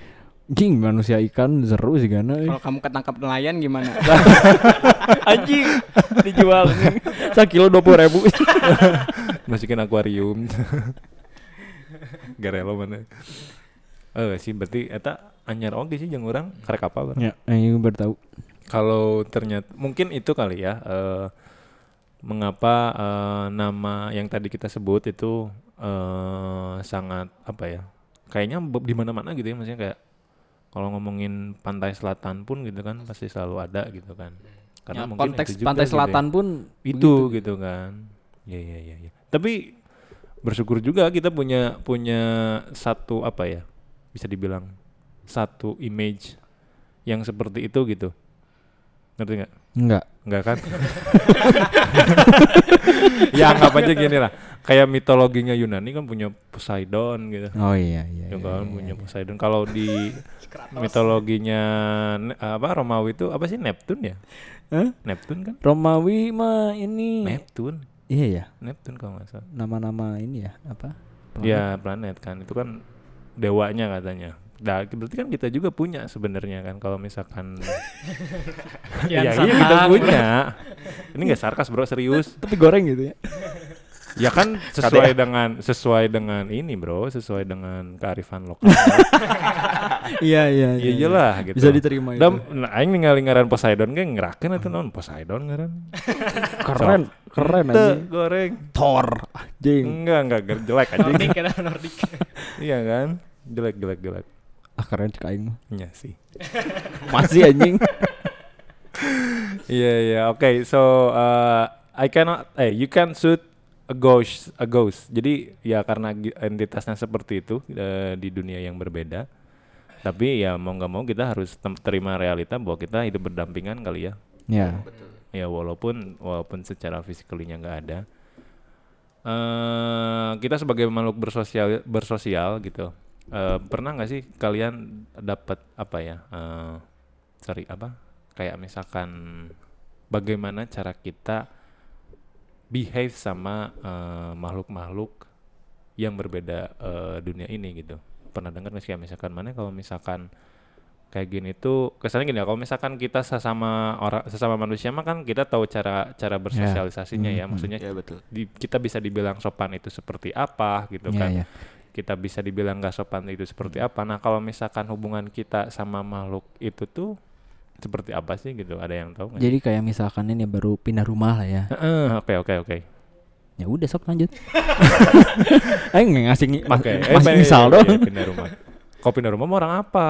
jing manusia ikan seru sih gana eh. kalau kamu ketangkap nelayan gimana anjing dijual sekilo dua puluh ribu Masukin akuarium. Garelo mana. Eh sih berarti eta anyar oge sih jeung urang karek apa urang. ya aing baru tahu Kalau ternyata mungkin itu kali ya eh mengapa eh, nama yang tadi kita sebut itu eh sangat apa ya? Kayaknya di mana-mana gitu ya maksudnya kayak kalau ngomongin pantai selatan pun gitu kan pasti selalu ada gitu kan. Karena Ya, mungkin konteks itu juga pantai gitu ya. selatan pun itu gitu, kan ya ya ya ya tapi bersyukur juga kita punya punya satu apa ya bisa dibilang satu image yang seperti itu gitu. Ngerti nggak? Enggak nggak kan? Ya anggap aja gini lah. Kayak mitologinya Yunani kan punya Poseidon gitu. Oh iya iya, ya iya, kan iya, punya iya. Poseidon. Kalau di mitologinya apa Romawi itu apa sih? Neptun ya? Hah? Neptun kan? Romawi mah ini Neptun. Iya ya Neptun kalau nggak salah. Nama-nama ini ya apa? Ya planet kan. Itu kan dewanya katanya. Nah, berarti kan kita juga punya sebenarnya kan kalau misalkan ya iya kita punya. Ini nggak sarkas bro serius. tapi goreng gitu ya Ya kan sesuai dengan sesuai dengan ini bro, sesuai dengan kearifan lokal. Iya iya Iya jelas gitu. Bisa diterima itu. Dan nah, aing ningali ngaran Poseidon ge ngerakeun atuh naon Poseidon ngaran. Keren, keren Teu, aja. goreng. Thor anjing. Enggak, enggak jelek anjing. Nordic kan Nordic. iya kan? Jelek, jelek, jelek. Ah keren cek aing mah. Iya sih. Masih anjing. Iya, iya. Oke, so uh, I cannot eh you can shoot a ghost a ghost. Jadi ya karena entitasnya seperti itu eh, di dunia yang berbeda. Tapi ya mau nggak mau kita harus terima realita bahwa kita hidup berdampingan kali ya. Ya. Ya walaupun walaupun secara fisikalinya nggak ada. eh kita sebagai makhluk bersosial bersosial gitu. eh pernah nggak sih kalian dapat apa ya? eh sorry apa? Kayak misalkan bagaimana cara kita behave sama eh, makhluk-makhluk yang berbeda eh, dunia ini gitu. Pernah dengar nggak sih kayak misalkan mana kalau misalkan kayak gini tuh kesannya gini ya kalau misalkan kita sesama orang sesama manusia mah kan kita tahu cara cara bersosialisasinya ya maksudnya Iya betul. di- kita bisa dibilang sopan itu seperti apa gitu Iya, kan iya. kita bisa dibilang nggak sopan itu seperti apa nah kalau misalkan hubungan kita sama makhluk itu tuh seperti apa sih gitu ada yang tahu nggak Jadi kayak misalkan ini baru pindah rumah lah ya. Heeh, oke oke oke Ya udah sok lanjut. Aing nggak ngasih mas, oke eh, masih iya, misal iya, dong. iya, pindah rumah kau pindah rumah mau orang apa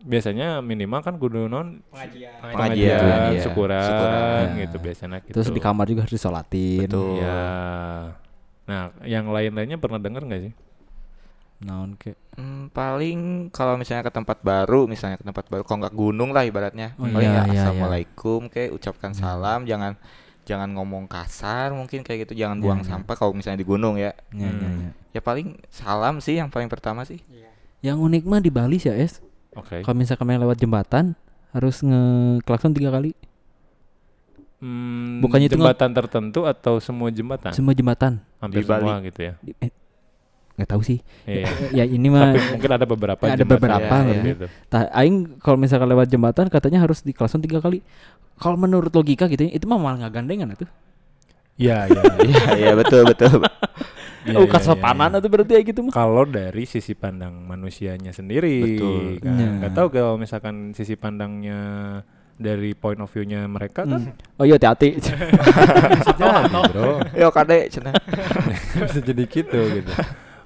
biasanya minimal kan kudu non Pengajian. pengajian, iya. syukuran, Syukuran. gitu biasanya gitu Terus di kamar juga harus disolatin. Betul. ya nah yang lain-lainnya pernah denger nggak sih Naon ke? Hmm, paling kalau misalnya ke tempat baru, misalnya ke tempat baru, kalau nggak gunung lah ibaratnya, Oh, paling iya, ya iya, iya. assalamualaikum, kayak ucapkan salam, jangan jangan ngomong kasar, mungkin kayak gitu, jangan Iya, buang iya. sampah kalau misalnya di gunung ya. Ya, ya, Hmm. ya. Ya paling salam sih yang paling pertama sih. Yang unik mah di Bali sih ya, Es. oke Kalau misalkan main lewat jembatan harus ngeklakson tiga kali. Hmm, Bukannya itu jembatan tertentu atau semua jembatan Semua jembatan. hampir Di Bali. semua gitu ya Di- eh, nggak tahu sih. Iya. ya ini mah Tapi mungkin ada beberapa Ya, ada jembatan beberapa yang lah. gitu. Tah, aing kalau misalkan lewat jembatan katanya harus diklakson tiga kali. Kalau menurut logika gitu ya, itu mah malah nggak gandengan atuh. Iya, iya. Iya, iya betul betul. Iya, oh, iya, kesopanan iya, iya. atuh berarti ya gitu mah. Kalau dari sisi pandang manusianya sendiri, Betul. kan. Iya. Nggak tahu kalau misalkan sisi pandangnya dari point of view-nya mereka kan Oh iya hati-hati. jadi, bro. Yo kade cenah. bisa jadi gitu gitu.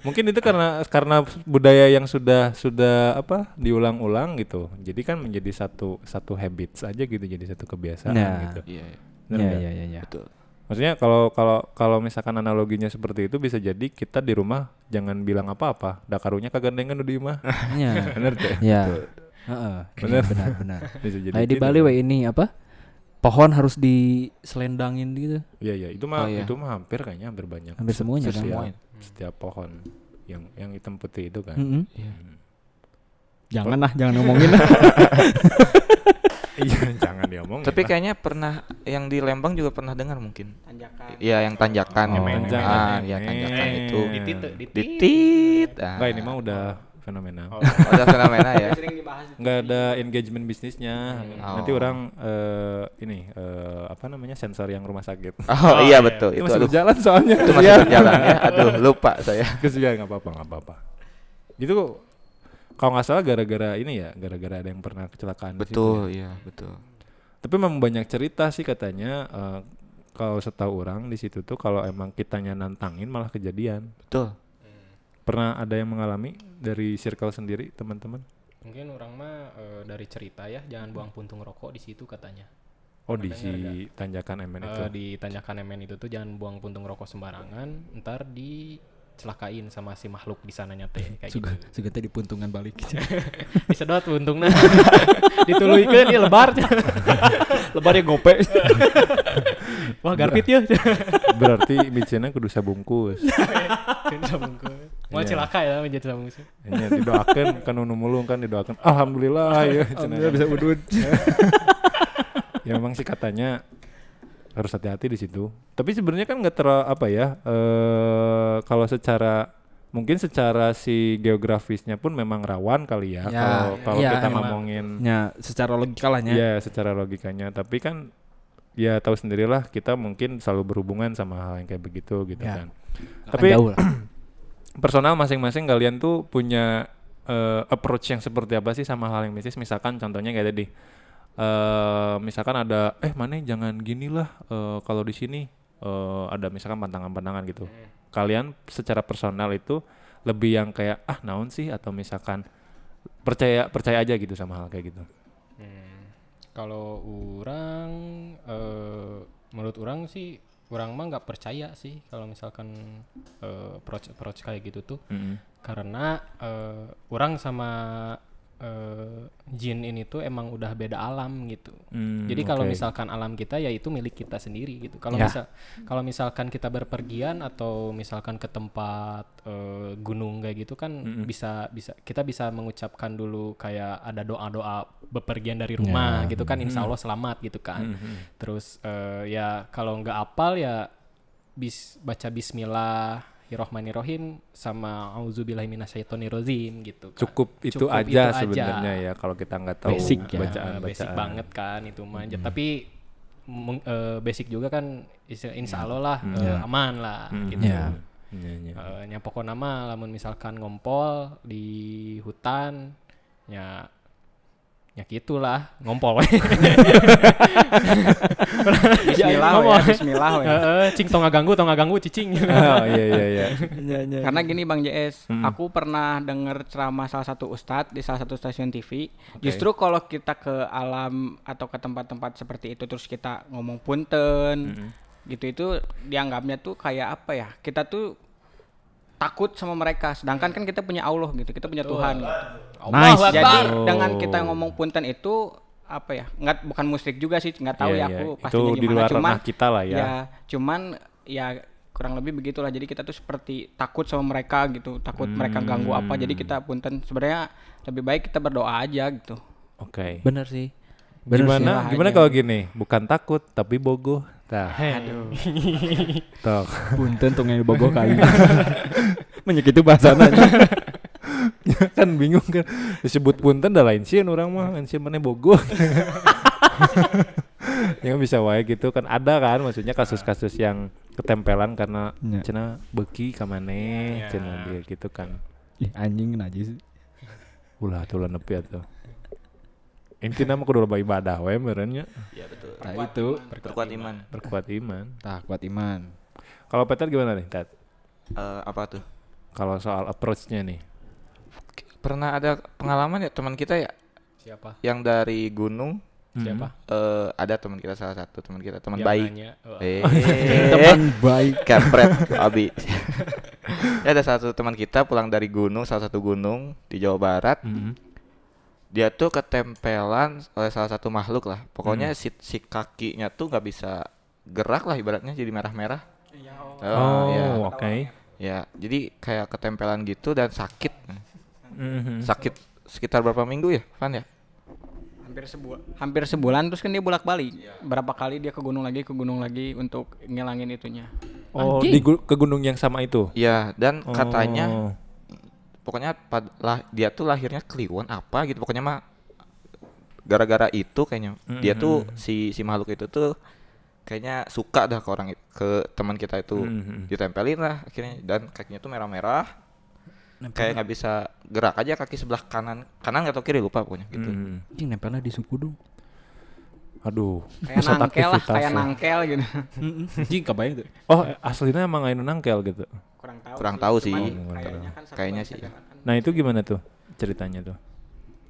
Mungkin itu karena karena budaya yang sudah sudah apa diulang-ulang gitu. Jadi kan menjadi satu satu habits aja gitu, jadi satu kebiasaan Nah. gitu. Iya, iya, Bener Iya iya iya iya. betul. Maksudnya kalau kalau kalau misalkan analoginya seperti itu bisa jadi kita di rumah jangan bilang apa-apa. Dakarunya kagandengan di rumah. Iya. Bener teh. Iya. Iya, Benar benar. Bisa jadi Kayak di gitu. Bali we ini apa? Pohon harus diselendangin gitu. Iya iya, itu mah Oh, iya. itu mah hampir kayaknya hampir banyak. Hampir semuanya kan. setiap, Semuanya. setiap pohon yang yang hitam putih itu kan. Mm-mm. Iya. Jangan lah, jangan ngomongin. Iya, jangan diomong. Tapi kayaknya pernah yang di Lembang juga pernah dengar mungkin. Tanjakan. Iya, yang tanjakan. Oh, yang- tanjakan. Ah, iya tanjakan Eh. itu. Ditit ditit. Ditit. Ah. Enggak ini mah udah fenomenal. Oh, Ada fenomena ya. Sering dibahas di Nggak ada engagement bisnisnya. Nanti Oh. orang eh, ini eh, apa namanya sensor yang rumah sakit. Oh, iya betul. Itu Itu masih aduh. berjalan soalnya. Itu masih berjalan ya. Aduh, lupa saya. Kesian nggak apa-apa nggak apa-apa. Itu kalau nggak salah gara-gara ini ya, gara-gara ada yang pernah kecelakaan. di situ ya. Betul, iya, betul. Tapi memang banyak cerita sih katanya eh, kalau setahu orang di situ tuh kalau emang kitanya nantangin malah kejadian. Betul. Pernah ada yang mengalami dari circle sendiri teman-teman? Mungkin orang mah eh, dari cerita ya, jangan buang puntung rokok di situ katanya. Oh di si tanjakan MN itu. Eh, di tanjakan MN itu tuh jangan buang puntung rokok sembarangan, ntar dicelakain sama si makhluk di sananya teh kayak Suga gitu. suga teh di puntungan balik. Disedot puntungna. Dituluikeun ieu lebar. Lebarnya gope. Wah, garpit ya. Berarti micena kudu sabungkus. Mau Iya. celaka ya menjadi sabung sih. Hanya didoakan kan nu mulung kan didoakan. Alhamdulillah ya. Alhamdulillah bisa udut. ya memang sih katanya harus hati-hati di situ. Tapi sebenarnya kan nggak terlalu apa ya? eh kalau secara mungkin secara si geografisnya pun memang rawan kali ya. Ya, Kalau kalau iya, kita emang. ngomongin Ya, secara logika lah nya. ya secara logikanya. Tapi kan ya tahu sendirilah kita mungkin selalu berhubungan sama hal yang kayak begitu gitu Ya. kan. Akan Tapi jauh lah. personal masing-masing kalian tuh punya eh, approach yang seperti apa sih sama hal yang mistis? Misalkan contohnya kayak tadi eh misalkan ada eh mana jangan gini lah eh, kalau di sini eh, ada misalkan pantangan-pantangan gitu. Kalian secara personal itu lebih yang kayak ah naon sih? Atau misalkan percaya percaya aja gitu sama hal kayak gitu. Hmm, Kalau orang, eh menurut orang sih, orang mah nggak percaya sih kalau misalkan eh, approach approach kayak gitu tuh, Mm-mm. karena eh, orang sama eh, jin ini tuh emang udah beda alam gitu. Hmm, Jadi kalau oke. misalkan alam kita ya itu milik kita sendiri gitu. Kalau Ya. misal kalau misalkan kita berpergian atau misalkan ke tempat eh, gunung kayak gitu kan bisa bisa kita bisa mengucapkan dulu kayak ada doa-doa bepergian dari rumah gitu kan insya Allah selamat gitu kan. Terus eh, ya kalau nggak apal ya bis baca Bismillahirrohmanirrohim sama Auzubillahiminasyaitonirrojim gitu kan. cukup itu Cukup aja itu aja. sebenarnya ya kalau kita nggak tahu Basic ya. bacaan Eh, basic bacaan banget kan itu mah aja. tapi meng- eh, basic juga kan insya, insya Allah lah eh, aman lah gitu Ya. Iya, iya. Eh, nya pokoknya mah lamun misalkan ngompol di hutan ya ya gitulah ngompol. Bismillah ya, bismillah. Heeh, cing tong ganggu tong ganggu cicing oh iya iya iya Karena gini Bang JS, aku pernah denger ceramah salah satu ustadz di salah satu stasiun TV. Justru kalau kita ke alam atau ke tempat-tempat seperti itu terus kita ngomong punten, gitu itu dianggapnya tuh kayak apa ya? Kita tuh takut sama mereka. Sedangkan kan kita punya Allah gitu, kita punya Tuhan. Gitu. Nice. Jadi Oh. dengan kita ngomong punten itu apa ya? Nggak bukan musyrik juga sih, nggak tahu Iya, ya iya. aku Itu pastinya di gimana. luar cuman kita lah ya. cuman ya kurang lebih begitulah. Jadi kita tuh seperti takut sama mereka gitu, takut mereka ganggu apa. Jadi kita punten sebenarnya lebih baik kita berdoa aja gitu. oke Bener sih. Bener sih. gimana gimana kalau gini bukan takut tapi bogoh tah Aduh. tok Punten tong yang bogo kali. Menyek itu bahasana. kan bingung kan disebut punten dah lain sih orang mah lain sih mana bogoh yang bisa wae gitu kan ada kan maksudnya kasus-kasus yang ketempelan karena Ya. cina beki kamane cina dia gitu kan Ih, anjing najis. ulah tuh nepi atuh intinya mah kudu loba ibadah wae merenya Iya betul. Nah itu Perkuat iman. berkuat iman tah kuat iman. kalau Peter gimana nih Tat Eh, apa tuh? kalau soal approach-nya nih Pernah ada pengalaman ya teman kita ya siapa yang dari gunung siapa eh ada teman kita salah satu teman kita teman Yang baik. nanya, oh, Eh, Teman baik. kampret Abi. ya ada satu teman kita pulang dari gunung, salah satu gunung di Jawa Barat. Mhm. Dia tuh ketempelan oleh salah satu makhluk lah. Pokoknya si, si kakinya tuh nggak bisa gerak lah ibaratnya jadi merah-merah. oh ya. oke Ya, jadi kayak ketempelan gitu dan sakit. Mhm. Sakit sekitar berapa minggu ya, Van ya? Hampir sebulan. Hampir sebulan terus kan dia bolak-balik. Berapa kali dia ke gunung lagi, ke gunung lagi untuk ngilangin itunya. oh Anjing. di gu- ke gunung yang sama itu Iya, dan katanya Oh. Pokoknya pad- lah dia tuh lahirnya kliwon apa gitu pokoknya mah gara-gara itu kayaknya dia tuh si si makhluk itu tuh kayaknya suka dah ke orang ke teman kita itu Mhm. ditempelin lah akhirnya dan kakinya tuh merah-merah kayak nggak bisa gerak aja kaki sebelah kanan kanan atau kiri lupa pokoknya gitu. Anjing nempelnya di suku dong. aduh Kayak nangkel lah, kayak ya. nangkel gitu. Anjing kebayang tuh. oh aslinya emang anu nangkel gitu Kurang tahu. kurang tahu sih kayaknya kan kayaknya sih ya. kan. nah itu gimana tuh ceritanya tuh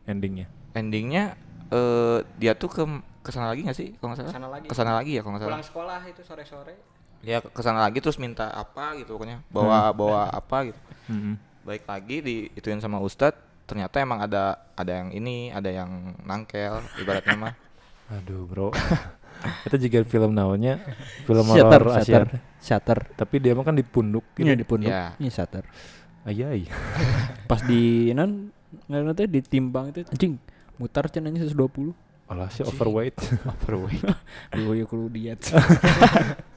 endingnya endingnya eh dia tuh ke ke sana lagi nggak sih kalau nggak salah Ke sana lagi. ke sana lagi ya kalau nggak salah Pulang sekolah itu sore-sore. ya ke sana lagi terus minta apa gitu pokoknya bawa bawa apa gitu Mhm. baik lagi diituin sama ustadz ternyata emang ada ada yang ini ada yang nangkel ibaratnya mah aduh bro itu juga film naonnya film Shutter, horor shutter, Asia shutter. tapi dia mah kan di punduk gitu Ini di punduk. Ya. Ini shutter. ayai Pas di nan nggak teh ditimbang itu anjing mutar cenanya 120. alah sih overweight overweight Duh ya kudu diet.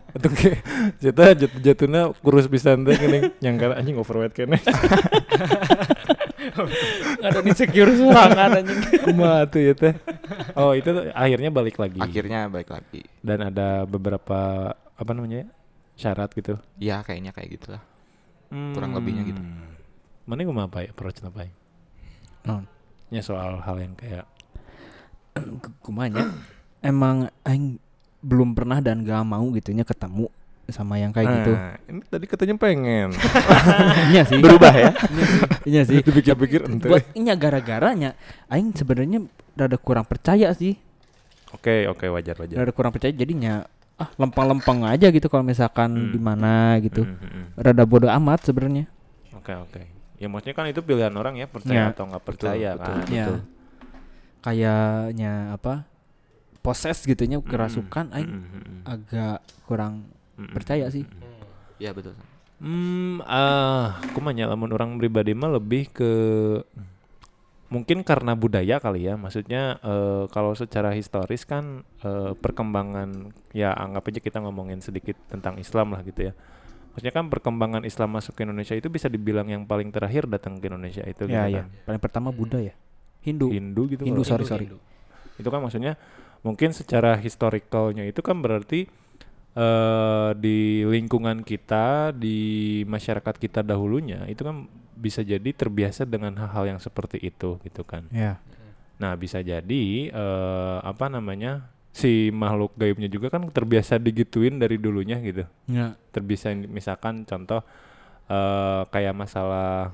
Atau kayak jatuh jat, jatuhnya kurus pisan teh gini nyangka anjing overweight kene. Ada insecure sorangan anjing. Kumaha tuh ya teh. Oh, itu tuh akhirnya balik lagi. akhirnya baik lagi Dan ada beberapa apa namanya? ya, syarat gitu. ya kayaknya kayak gitulah Kurang lebihnya gitu. Mana gue apa ya approach apa ya? Non. Ya soal hal yang kayak Kumanya emang aing belum pernah dan gak mau gitunya ketemu sama yang kayak gitu. Nah, ini tadi katanya pengen. Iya sih. Berubah ya? Iya sih. Dipikir-pikir ente. Buat inya gara-garanya aing sebenarnya rada kurang percaya sih. Oke, oke wajar wajar. Rada kurang percaya jadinya ah lempeng-lempeng aja gitu kalau misalkan Hmm. di mana gitu. Mm, mm, mm. Rada bodoh amat sebenarnya. Oke, oke. Ya maksudnya kan itu pilihan orang ya, percaya Ya. atau nggak percaya betul, kan. Ya. Kayaknya apa? Poses gitunya kerasukan aing Mm, mm, mm. agak kurang Mm, mm, percaya sih. Iya betul. Hmm, ah, aku mah lamun orang pribadi mah lebih ke mungkin karena budaya kali ya. Maksudnya eh, kalau secara historis kan eh, perkembangan ya anggap aja kita ngomongin sedikit tentang Islam lah gitu ya. Maksudnya kan perkembangan Islam masuk ke Indonesia itu bisa dibilang yang paling terakhir datang ke Indonesia itu Ya gitu ya. kan. Paling pertama Buddha ya. Hindu. Hindu gitu. Hindu, sorry sorry. itu kan maksudnya mungkin secara historicalnya itu kan berarti eh di lingkungan kita di masyarakat kita dahulunya itu kan bisa jadi terbiasa dengan hal-hal yang seperti itu gitu kan Ya. nah bisa jadi eh apa namanya si makhluk gaibnya juga kan terbiasa digituin dari dulunya gitu Ya. terbiasa misalkan contoh eh kayak masalah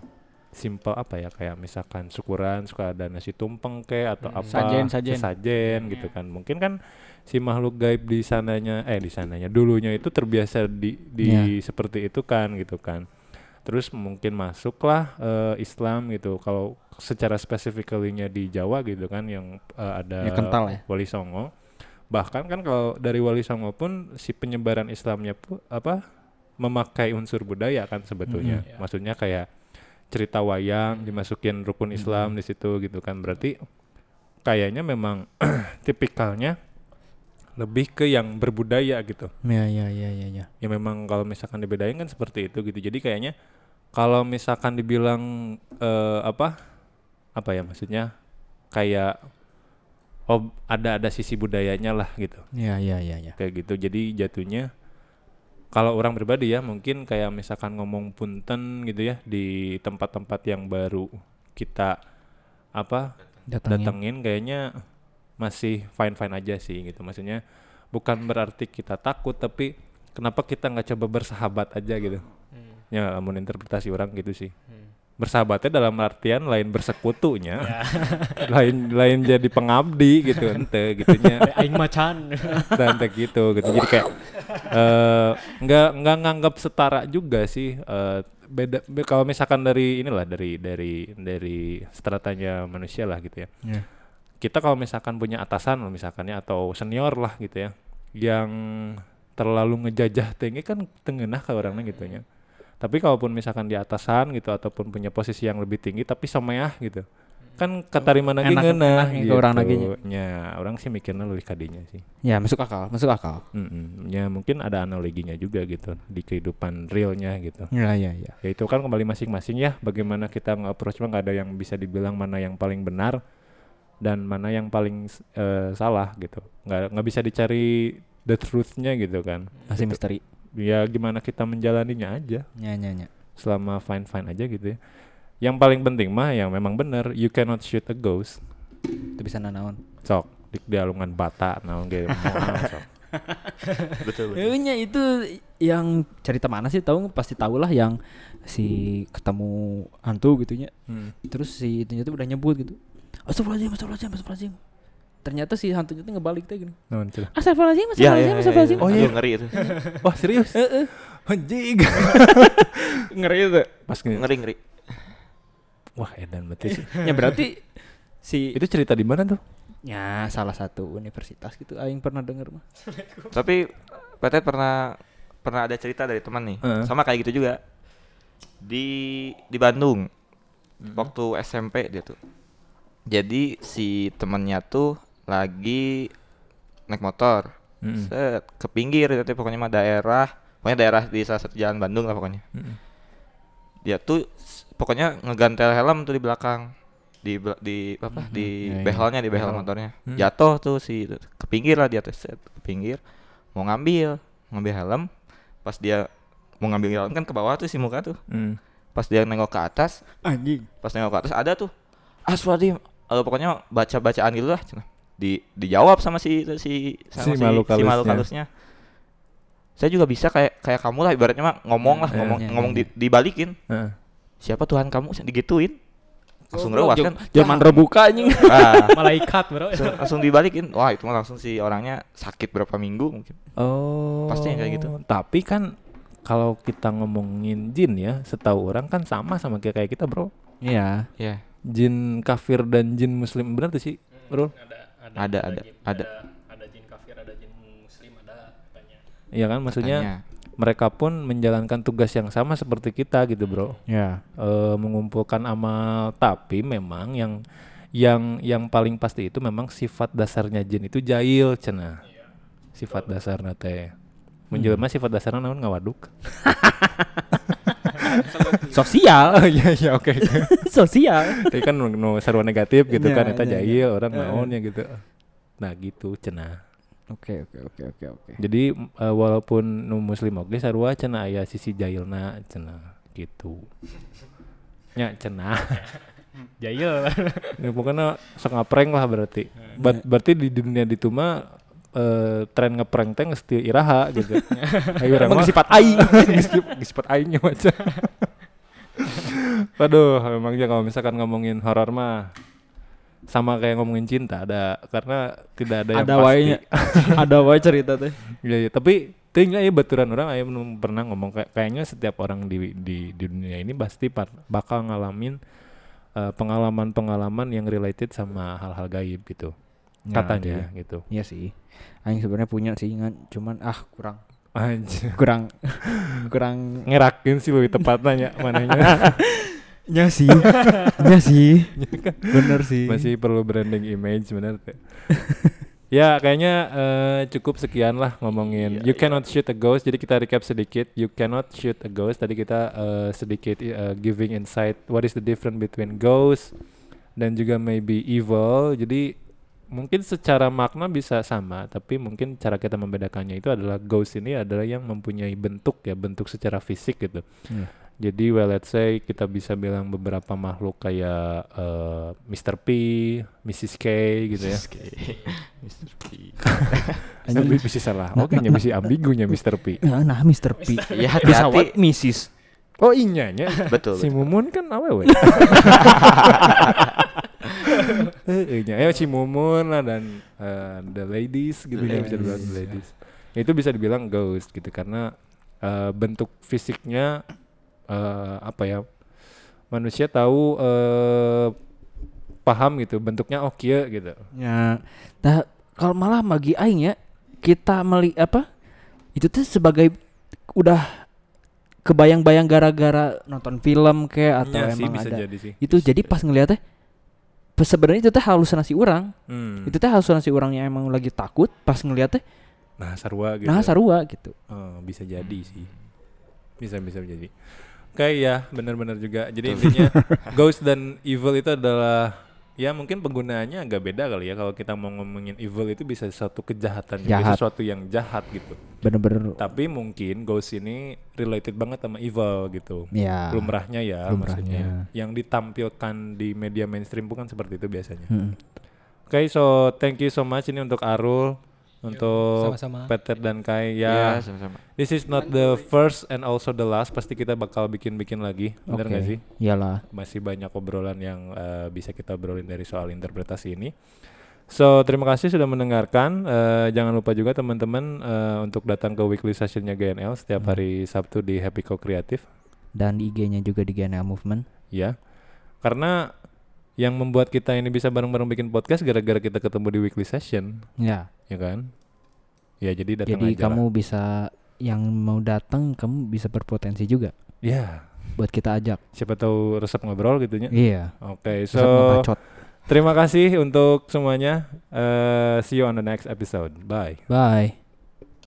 simple apa ya kayak misalkan syukuran suka ada nasi tumpeng ke atau apa Sajen, sajen. sesajen gitu kan mungkin kan si makhluk gaib di sananya eh di sananya dulunya itu terbiasa di di seperti itu kan gitu kan. Terus mungkin masuklah eh, Islam gitu. Kalau secara spesifikalinya di Jawa gitu kan yang eh, ada Ya, kental ya. Wali Songo. Bahkan kan kalau dari Wali Songo pun si penyebaran Islamnya pun apa memakai unsur budaya kan sebetulnya. Maksudnya kayak cerita wayang dimasukin rukun Islam di situ gitu kan. Berarti kayaknya memang tipikalnya lebih ke yang berbudaya gitu Ya ya ya ya ya. ya memang kalau misalkan dibedain kan seperti itu gitu jadi kayaknya kalau misalkan dibilang eh, apa apa ya maksudnya kayak oh ada ada sisi budayanya lah gitu Ya ya ya ya. kayak gitu jadi jatuhnya kalau orang pribadi ya mungkin kayak misalkan ngomong punten gitu ya di tempat-tempat yang baru kita apa Datangin. datengin kayaknya masih fine fine aja sih gitu. Maksudnya bukan berarti kita takut tapi kenapa kita nggak coba bersahabat aja gitu? Ya namun interpretasi orang gitu sih. Bersahabatnya dalam artian lain bersekutunya lain lain jadi pengabdi gitu ente gitunya. Aing macan. dan kayak gitu gitu. Jadi kayak eh nggak nggak nganggap setara juga sih eh beda be- kalau misalkan dari inilah dari dari dari stratanya manusia lah gitu ya. Ya. Kita kalau misalkan punya atasan loh misalkan ya atau senior lah gitu ya yang terlalu ngejajah tinggi kan tengenah ke orangnya gitu ya tapi kalaupun misalkan di atasan gitu ataupun punya posisi yang lebih tinggi tapi someah gitu kan katarima lagi enak ke orang lagi nya orang sih mikirnya lebih kadinya sih Ya masuk akal, masuk akal. Mm-mm. Ya mungkin ada analoginya juga gitu di kehidupan realnya gitu. Ya ya ya. Ya itu kan kembali masing-masing ya bagaimana kita nge-approach mah nggak ada yang bisa dibilang mana yang paling benar dan mana yang paling eh, salah gitu. Nggak nggak bisa dicari the truth-nya gitu kan. Masih misteri. Ya gimana kita menjalaninya aja Ya ya ya. selama fine-fine aja gitu ya. Yang paling penting mah yang memang benar you cannot shoot a ghost. Itu bisa nanaon. Sok di, di alungan bata naon sok. Betul. betul. Ya itu yang cerita mana sih tahu pasti tahu lah yang si ketemu hantu gitunya. Hmm. Terus si itunya tuh udah nyebut gitu. Astagfirullahaladzim, astagfirullahaladzim, astagfirullahaladzim. Ternyata si hantunya tuh ngebalik tuh gini. Cenah? Astagfirullahaladzim, Ya, ya, astagfirullahaladzim, ya, ya. astagfirullahaladzim. Oh, iya. Aduh, ngeri itu. Wah serius? Anjing. ngeri itu. Pas gini, Ngeri ngeri. Wah, edan berarti sih. ya berarti si Itu cerita di mana tuh? ya salah satu universitas gitu aing pernah denger mah. Tapi Petet pernah pernah ada cerita dari teman nih. Heeh. Sama kayak gitu juga. Di di Bandung. Waktu SMP dia tuh. Jadi si temennya tuh lagi naik motor. Mm-mm. Set, ke pinggir gitu pokoknya mah daerah, pokoknya daerah di salah satu jalan Bandung lah pokoknya. Mm-mm. Dia tuh pokoknya ngegantel helm tuh di belakang. Di di apa? Di Ya, ya. behelnya, di behel Behel. motornya. Hmm. Jatuh tuh si itu. ke pinggir lah dia tuh set, ke pinggir. Mau ngambil, ngambil helm. Pas dia mau ngambil helm kan ke bawah tuh si muka tuh. Mm. Pas dia nengok ke atas, Anjing. pas nengok ke atas ada tuh Aswadim eh, pokoknya baca bacaan gitu lah di dijawab sama si si Si sama makhluk si makhluk halusnya. saya juga bisa kayak kayak kamu lah ibaratnya mah ngomong lah Ya, ngomong ya, ngomong ya, di- dibalikin Heeh. siapa Tuhan kamu digituin langsung Bro, rewas kan Zaman rebuka anjing. Ah, Malaikat, Bro. langsung, langsung dibalikin wah itu mah langsung si orangnya sakit berapa minggu mungkin Oh. Pasti yang kayak gitu. Tapi kan kalau kita ngomongin jin ya, setahu orang kan sama sama kayak kayak kita, Bro. Iya. ya Jin kafir dan jin muslim benar tuh sih, Bro? Ada, ada, jin- ada. ada jin kafir, ada jin muslim, ada katanya. Iya kan maksudnya Katanya. mereka pun menjalankan tugas yang sama seperti kita gitu, Bro. Ya. Eh, mengumpulkan amal, tapi memang yang yang yang paling pasti itu memang sifat dasarnya jin itu jahil cenah. Sifat dasarnya teh. Menjelma sifat dasarnya naon ngawaduk. Sosial. Iya iya oke. Sosial. Tapi kan nu nu sarua negatif gitu Iya, kan eta iya, jahil orang Heeh. naonnya gitu. Nah gitu cenah. Oke oke oke oke oke. Jadi eh, walaupun nu muslim oge sarua cenah aya sisi jahilna cenah gitu. Nya cenah. Jahil. Ya, pokoknya sok ngaprank lah berarti. Ber- berarti di dunia itu mah eh, tren ngeprank teh teu iraha gitu. Ayo urang mah sifat aing. sifat aingnya macam. Waduh, memangnya kalau misalkan ngomongin horor mah sama kayak ngomongin cinta ada karena tidak ada yang Ada pasti. Ada wae cerita teh. Iya, iya. tapi tinggal ya baturan orang aya nu pernah ngomong kayak kayaknya setiap orang di di di dunia ini pasti par- bakal ngalamin eh, pengalaman-pengalaman yang related sama hal-hal gaib gitu. Ya, Katanya gitu. Iya sih. Aing sebenarnya punya sih ingat cuman ah kurang Anjir. kurang kurang Ngerakin sih lebih tepatnya mananya. nya sih. nya sih. Bener sih. Masih perlu branding image bener tuh. ya kayaknya eh, cukup sekian lah ngomongin You Cannot Shoot a Ghost. Jadi kita recap sedikit. You Cannot Shoot a Ghost. Tadi kita eh, sedikit eh, giving insight what is the difference between ghost dan juga maybe evil. Jadi mungkin secara makna bisa sama, tapi mungkin cara kita membedakannya itu adalah ghost ini adalah yang mempunyai bentuk ya, bentuk secara fisik gitu. Iya. Jadi well let's say kita bisa bilang beberapa makhluk kayak eh, Mr. P, Mrs. K gitu ya. Mr. P Tapi bisa salah. Oke, nya bisa ambigunya Mr. P. Ya, nah Mr. P. ya Bisa hati-hati what Mrs. Oh iya nya. betul, Si betul. Mumun kan awewe. Eh, nya. Ayo si Mumun lah dan eh, the ladies gitu ya bisa dibilang the ladies. Itu bisa dibilang ghost gitu karena eh, bentuk fisiknya eh, apa ya? Manusia tahu eh, paham gitu bentuknya oh kieu gitu. Ya. Nah, kalau malah bagi aing ya kita meli apa? Itu tuh sebagai udah kebayang-bayang gara-gara nonton film kayak atau Iya sih emang bisa ada. jadi sih. Itu jadi pas ngeliatnya sebenarnya itu teh halusinasi orang. Hmm. Itu teh halusinasi orang yang emang lagi takut pas ngeliatnya Nah, sarua gitu. nah sarua gitu. Oh, bisa jadi sih. Bisa bisa jadi. Kayak ya, benar-benar juga. Jadi intinya ghost dan evil itu adalah ya mungkin penggunaannya agak beda kali ya kalau kita mau ngomongin evil itu bisa suatu kejahatan juga Jahat. sesuatu yang jahat gitu. Bener-bener Tapi mungkin ghost ini related banget sama evil gitu. ya. Lumrahnya ya Lumrahnya. maksudnya. Yang ditampilkan di media mainstream bukan seperti itu biasanya. Mm. Oke, so thank you so much ini untuk Arul, untuk sama-sama. Peter dan Kai ya sama-sama This is not the first and also the last. Pasti kita bakal bikin-bikin lagi. Bener Oke. nggak sih? Iyalah. Masih banyak obrolan yang eh, bisa kita obrolin dari soal interpretasi ini. So, terima kasih sudah mendengarkan. Eh, jangan lupa juga teman-teman eh, untuk datang ke weekly sessionnya GNL setiap hari Sabtu di Happy Co Kreatif. Dan di IG-nya juga di GNL Movement. Ya. Karena yang membuat kita ini bisa bareng-bareng bikin podcast gara-gara kita ketemu di weekly session, Ya. Ya kan? Ya, jadi datang Jadi aja kamu lah. bisa yang mau datang kamu bisa berpotensi juga Ya, buat kita ajak. siapa tahu resep ngobrol gitu ya. Iya. Oke, so ngebacot. terima kasih untuk semuanya. Eh, see you on the next episode. Bye. Bye.